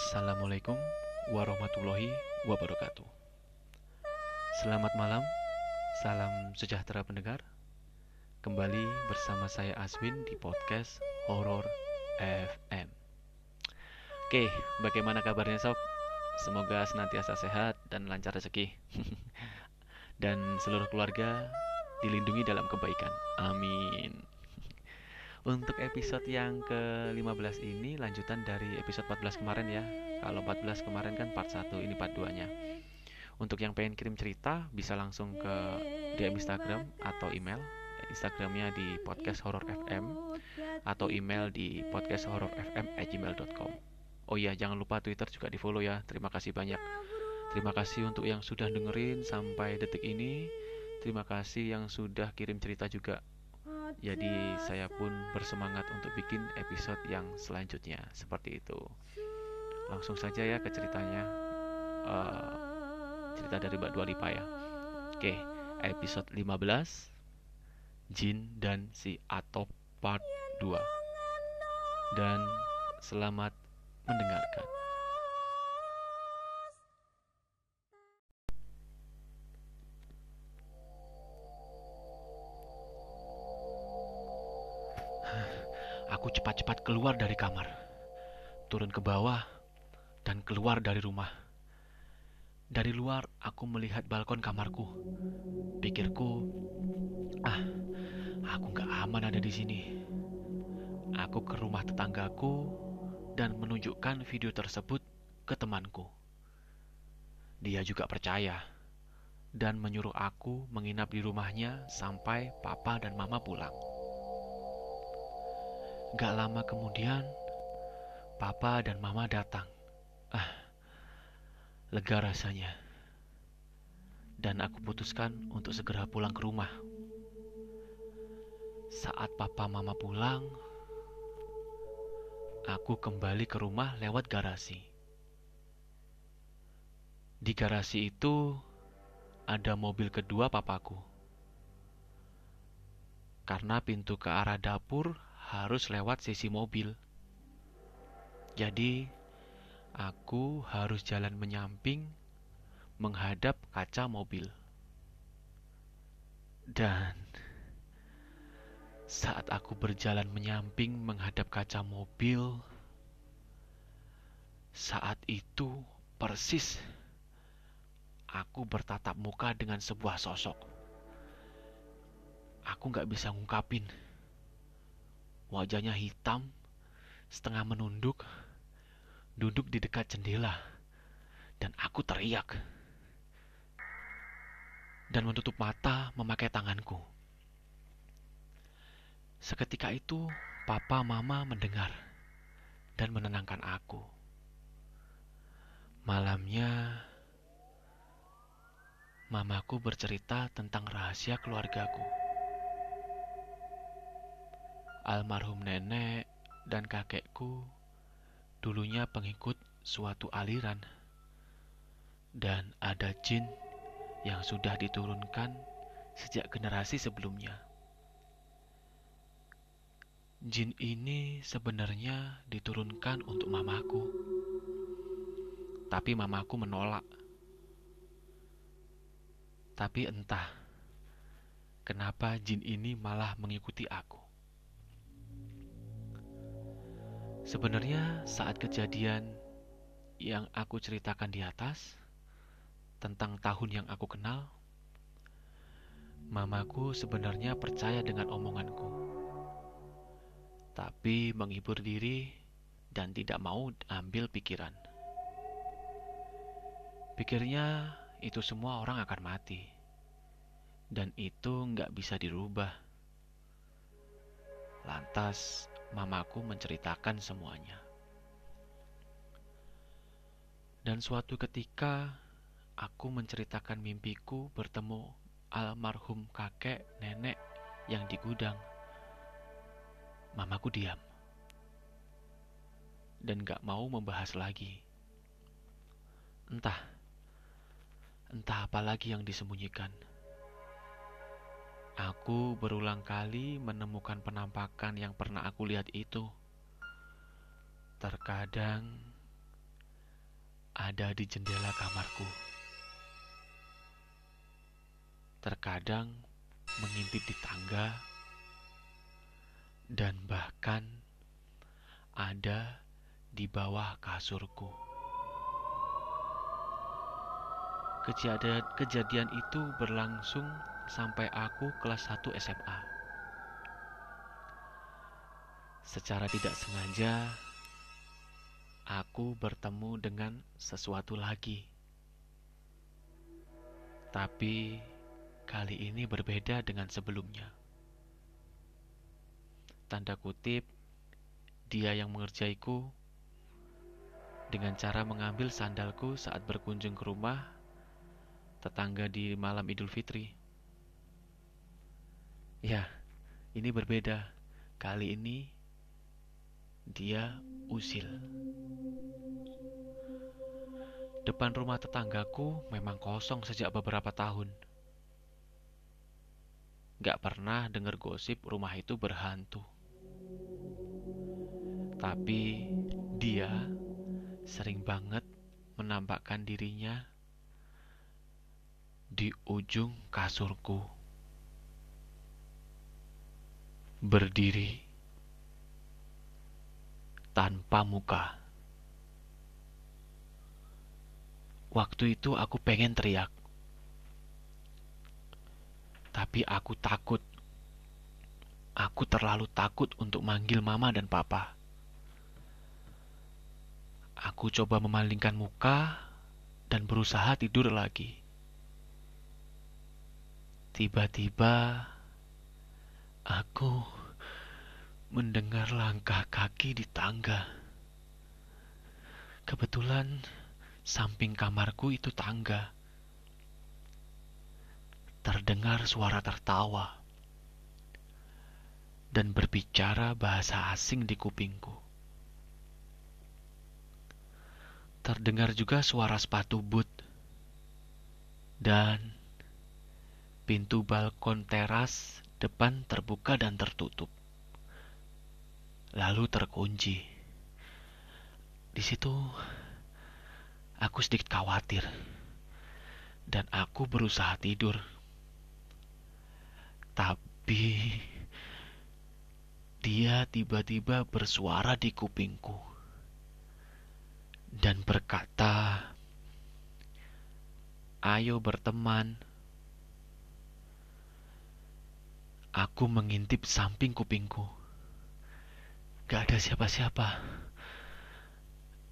Assalamualaikum warahmatullahi wabarakatuh. Selamat malam, salam sejahtera pendengar. Kembali bersama saya Aswin di podcast Horror FM. Oke, bagaimana kabarnya sob? Semoga senantiasa sehat dan lancar rezeki. dan seluruh keluarga dilindungi dalam kebaikan. Amin. Untuk episode yang ke-15 ini lanjutan dari episode 14 kemarin ya. Kalau 14 kemarin kan part 1, ini part 2-nya. Untuk yang pengen kirim cerita bisa langsung ke DM Instagram atau email. Instagramnya di podcast horror FM atau email di podcasthorrorfm@gmail.com. Oh iya, jangan lupa Twitter juga di follow ya. Terima kasih banyak. Terima kasih untuk yang sudah dengerin sampai detik ini. Terima kasih yang sudah kirim cerita juga jadi saya pun bersemangat untuk bikin episode yang selanjutnya seperti itu. Langsung saja ya ke ceritanya. Uh, cerita dari Mbak Dua Lipa ya. Oke, episode 15 Jin dan si Atop part 2. Dan selamat mendengarkan. Aku cepat-cepat keluar dari kamar, turun ke bawah, dan keluar dari rumah. Dari luar, aku melihat balkon kamarku. Pikirku, ah, aku gak aman ada di sini. Aku ke rumah tetanggaku dan menunjukkan video tersebut ke temanku. Dia juga percaya dan menyuruh aku menginap di rumahnya sampai papa dan mama pulang. Gak lama kemudian, Papa dan Mama datang. Ah, lega rasanya. Dan aku putuskan untuk segera pulang ke rumah. Saat Papa Mama pulang, aku kembali ke rumah lewat garasi. Di garasi itu ada mobil kedua papaku. Karena pintu ke arah dapur harus lewat sisi mobil. Jadi, aku harus jalan menyamping menghadap kaca mobil. Dan saat aku berjalan menyamping menghadap kaca mobil, saat itu persis aku bertatap muka dengan sebuah sosok. Aku gak bisa ngungkapin. Wajahnya hitam, setengah menunduk, duduk di dekat jendela, dan aku teriak. Dan menutup mata memakai tanganku. Seketika itu, papa mama mendengar dan menenangkan aku. Malamnya, mamaku bercerita tentang rahasia keluargaku almarhum nenek dan kakekku dulunya pengikut suatu aliran, dan ada jin yang sudah diturunkan sejak generasi sebelumnya. Jin ini sebenarnya diturunkan untuk mamaku, tapi mamaku menolak. Tapi entah kenapa jin ini malah mengikuti aku. Sebenarnya saat kejadian yang aku ceritakan di atas tentang tahun yang aku kenal, mamaku sebenarnya percaya dengan omonganku. Tapi menghibur diri dan tidak mau ambil pikiran. Pikirnya itu semua orang akan mati. Dan itu nggak bisa dirubah. Lantas mamaku menceritakan semuanya. Dan suatu ketika aku menceritakan mimpiku bertemu almarhum kakek nenek yang di gudang. Mamaku diam dan gak mau membahas lagi. Entah, entah apa lagi yang disembunyikan. Aku berulang kali menemukan penampakan yang pernah aku lihat itu. Terkadang ada di jendela kamarku. Terkadang mengintip di tangga, dan bahkan ada di bawah kasurku. Kejadian, kejadian itu berlangsung sampai aku kelas 1 SMA. Secara tidak sengaja, aku bertemu dengan sesuatu lagi. Tapi kali ini berbeda dengan sebelumnya. Tanda kutip, dia yang mengerjaiku dengan cara mengambil sandalku saat berkunjung ke rumah tetangga di malam Idul Fitri. Ya, ini berbeda. Kali ini dia usil. Depan rumah tetanggaku memang kosong sejak beberapa tahun. Gak pernah dengar gosip rumah itu berhantu. Tapi dia sering banget menampakkan dirinya di ujung kasurku. Berdiri tanpa muka. Waktu itu aku pengen teriak. Tapi aku takut. Aku terlalu takut untuk manggil mama dan papa. Aku coba memalingkan muka dan berusaha tidur lagi. Tiba-tiba aku mendengar langkah kaki di tangga. Kebetulan samping kamarku itu tangga. Terdengar suara tertawa dan berbicara bahasa asing di kupingku. Terdengar juga suara sepatu boot dan Pintu balkon teras depan terbuka dan tertutup. Lalu terkunci. Di situ aku sedikit khawatir. Dan aku berusaha tidur. Tapi dia tiba-tiba bersuara di kupingku dan berkata, "Ayo berteman." Aku mengintip samping kupingku. Gak ada siapa-siapa.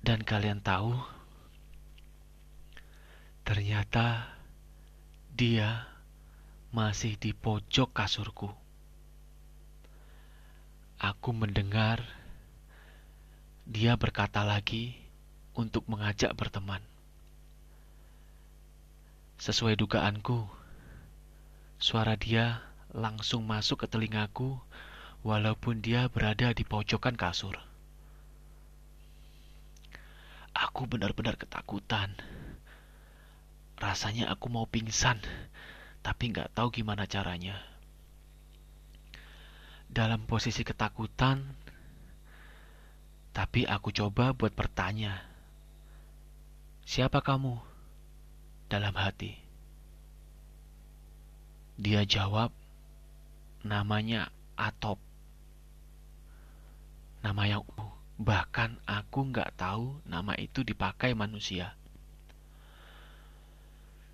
Dan kalian tahu, ternyata dia masih di pojok kasurku. Aku mendengar dia berkata lagi untuk mengajak berteman. Sesuai dugaanku, suara dia langsung masuk ke telingaku, walaupun dia berada di pojokan kasur. Aku benar-benar ketakutan. Rasanya aku mau pingsan, tapi nggak tahu gimana caranya. Dalam posisi ketakutan, tapi aku coba buat bertanya, "Siapa kamu?" dalam hati. Dia jawab, namanya Atop. Nama yang bahkan aku nggak tahu nama itu dipakai manusia.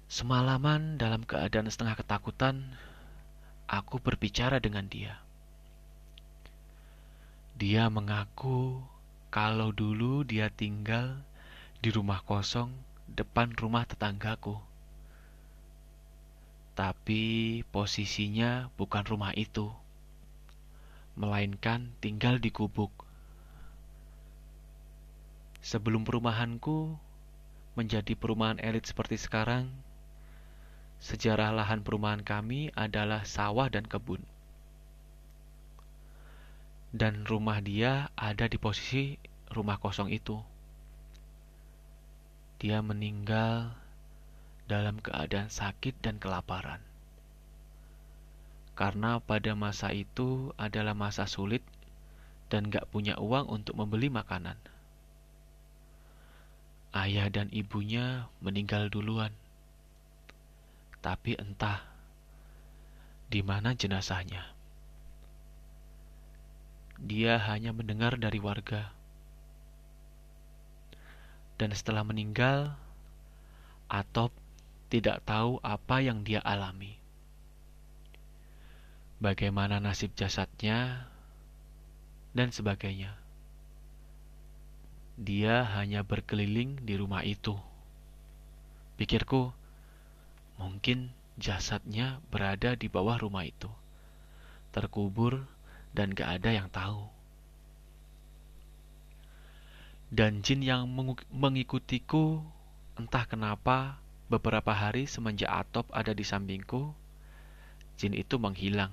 Semalaman dalam keadaan setengah ketakutan, aku berbicara dengan dia. Dia mengaku kalau dulu dia tinggal di rumah kosong depan rumah tetanggaku. Tapi posisinya bukan rumah itu, melainkan tinggal di gubuk. Sebelum perumahanku menjadi perumahan elit seperti sekarang, sejarah lahan perumahan kami adalah sawah dan kebun. Dan rumah dia ada di posisi rumah kosong itu. Dia meninggal dalam keadaan sakit dan kelaparan. Karena pada masa itu adalah masa sulit dan gak punya uang untuk membeli makanan. ayah dan ibunya meninggal duluan. Tapi entah di mana jenazahnya. Dia hanya mendengar dari warga. Dan setelah meninggal, Atop tidak tahu apa yang dia alami. Bagaimana nasib jasadnya dan sebagainya. Dia hanya berkeliling di rumah itu. Pikirku, mungkin jasadnya berada di bawah rumah itu, terkubur dan gak ada yang tahu. Dan jin yang mengikutiku, entah kenapa, beberapa hari semenjak Atop ada di sampingku, jin itu menghilang.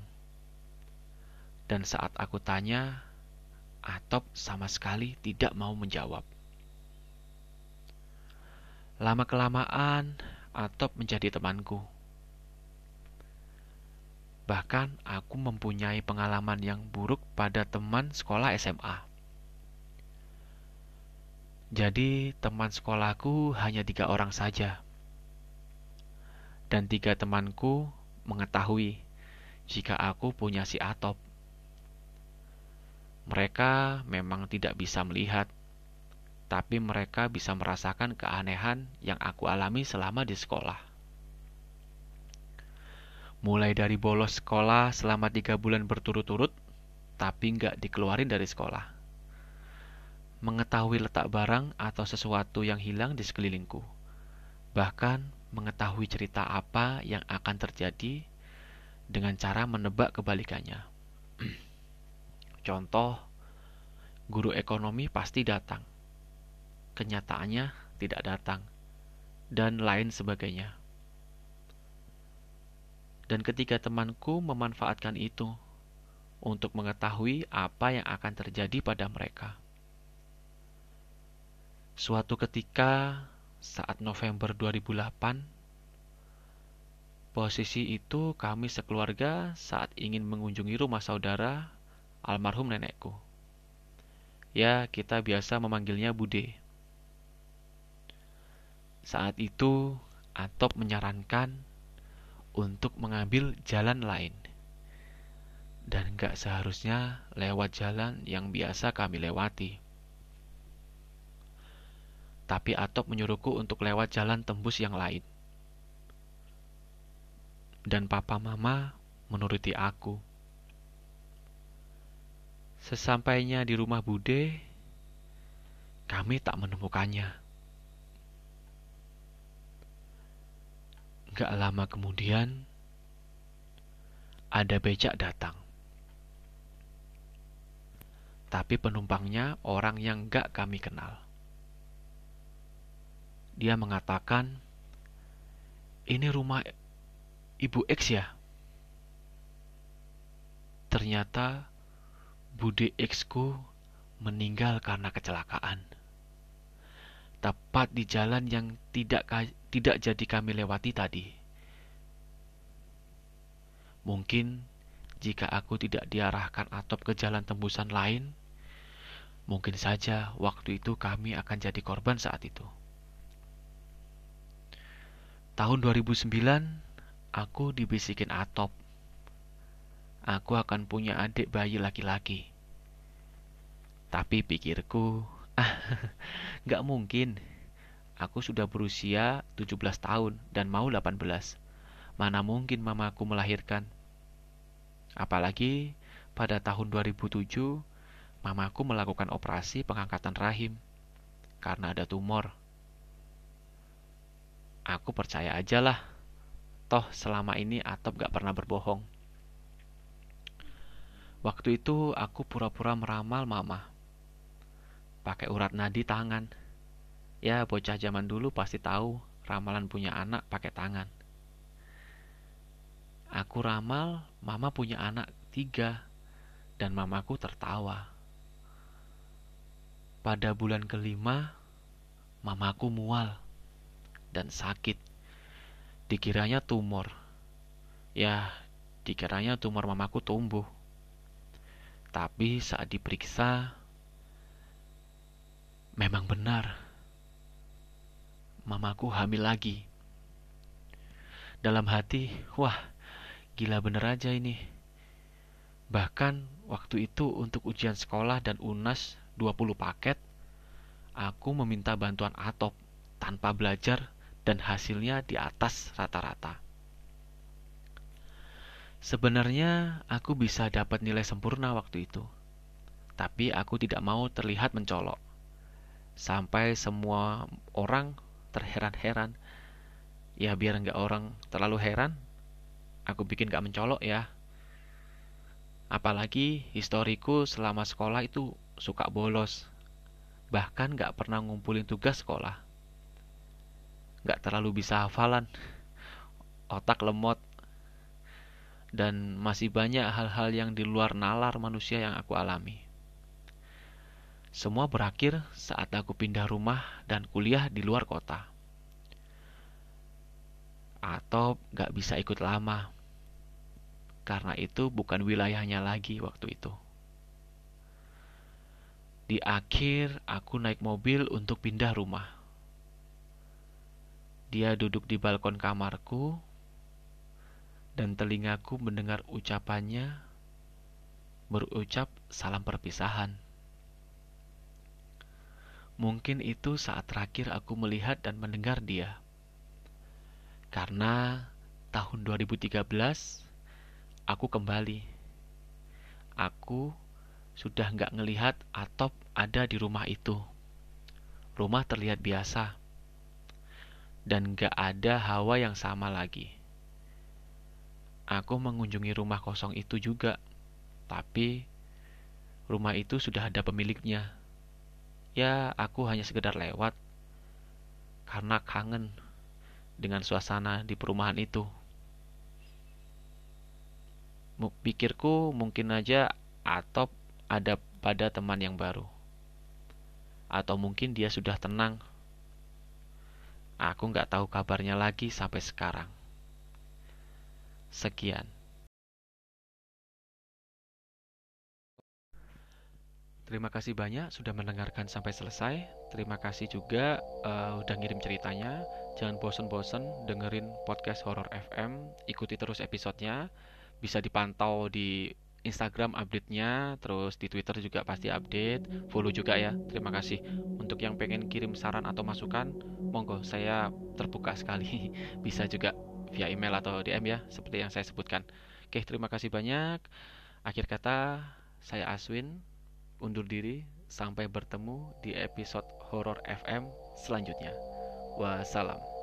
Dan saat aku tanya, Atop sama sekali tidak mau menjawab. Lama-kelamaan, Atop menjadi temanku. Bahkan aku mempunyai pengalaman yang buruk pada teman sekolah SMA. Jadi teman sekolahku hanya tiga orang saja. Dan tiga temanku mengetahui jika aku punya si Atop. Mereka memang tidak bisa melihat, tapi mereka bisa merasakan keanehan yang aku alami selama di sekolah. Mulai dari bolos sekolah selama tiga bulan berturut-turut, tapi nggak dikeluarin dari sekolah. Mengetahui letak barang atau sesuatu yang hilang di sekelilingku. Bahkan mengetahui cerita apa yang akan terjadi dengan cara menebak kebalikannya. Contoh, guru ekonomi pasti datang. Kenyataannya tidak datang. Dan lain sebagainya. Dan ketika temanku memanfaatkan itu untuk mengetahui apa yang akan terjadi pada mereka. Suatu ketika saat November 2008, posisi itu kami sekeluarga saat ingin mengunjungi rumah saudara almarhum nenekku. Ya, kita biasa memanggilnya Bude. Saat itu, Atop menyarankan untuk mengambil jalan lain. Dan gak seharusnya lewat jalan yang biasa kami lewati. Tapi Atop menyuruhku untuk lewat jalan tembus yang lain. Dan papa mama menuruti aku. Sesampainya di rumah Bude, kami tak menemukannya. Gak lama kemudian, ada becak datang. Tapi penumpangnya orang yang gak kami kenal. Dia mengatakan, ini rumah Ibu X ya? Ternyata Bude X ku meninggal karena kecelakaan. Tepat di jalan yang tidak tidak jadi kami lewati tadi. Mungkin jika aku tidak diarahkan atop ke jalan tembusan lain, mungkin saja waktu itu kami akan jadi korban saat itu. Tahun 2009, aku dibisikin atop aku akan punya adik bayi laki-laki. Tapi pikirku, ah, nggak mungkin. Aku sudah berusia 17 tahun dan mau 18. Mana mungkin mamaku melahirkan? Apalagi pada tahun 2007, mamaku melakukan operasi pengangkatan rahim karena ada tumor. Aku percaya aja lah. Toh selama ini Atop gak pernah berbohong. Waktu itu aku pura-pura meramal mama. Pakai urat nadi tangan. Ya, bocah zaman dulu pasti tahu ramalan punya anak pakai tangan. Aku ramal, mama punya anak tiga, dan mamaku tertawa. Pada bulan kelima, mamaku mual dan sakit. Dikiranya tumor. Ya, dikiranya tumor mamaku tumbuh. Tapi saat diperiksa, memang benar mamaku hamil lagi. Dalam hati, wah, gila bener aja ini. Bahkan waktu itu untuk ujian sekolah dan UNAS 20 paket, aku meminta bantuan Atop tanpa belajar dan hasilnya di atas rata-rata. Sebenarnya aku bisa dapat nilai sempurna waktu itu. Tapi aku tidak mau terlihat mencolok. Sampai semua orang terheran-heran. Ya biar nggak orang terlalu heran, aku bikin gak mencolok ya. Apalagi historiku selama sekolah itu suka bolos. Bahkan gak pernah ngumpulin tugas sekolah. Gak terlalu bisa hafalan. Otak lemot dan masih banyak hal-hal yang di luar nalar manusia yang aku alami. Semua berakhir saat aku pindah rumah dan kuliah di luar kota. Atau gak bisa ikut lama, karena itu bukan wilayahnya lagi waktu itu. Di akhir, aku naik mobil untuk pindah rumah. Dia duduk di balkon kamarku dan telingaku mendengar ucapannya berucap salam perpisahan. Mungkin itu saat terakhir aku melihat dan mendengar dia. Karena tahun 2013 aku kembali. Aku sudah nggak ngelihat atop ada di rumah itu. Rumah terlihat biasa dan nggak ada hawa yang sama lagi. Aku mengunjungi rumah kosong itu juga, tapi rumah itu sudah ada pemiliknya. Ya, aku hanya sekedar lewat karena kangen dengan suasana di perumahan itu. Pikirku mungkin aja Atop ada pada teman yang baru. Atau mungkin dia sudah tenang. Aku nggak tahu kabarnya lagi sampai sekarang. Sekian. Terima kasih banyak sudah mendengarkan sampai selesai. Terima kasih juga uh, udah ngirim ceritanya. Jangan bosen-bosen dengerin podcast Horror FM. Ikuti terus episodenya. Bisa dipantau di Instagram update-nya, terus di Twitter juga pasti update. Follow juga ya. Terima kasih. Untuk yang pengen kirim saran atau masukan, monggo saya terbuka sekali. Bisa juga via email atau DM ya, seperti yang saya sebutkan. Oke, terima kasih banyak. Akhir kata, saya Aswin, undur diri. Sampai bertemu di episode Horror FM selanjutnya. Wassalam.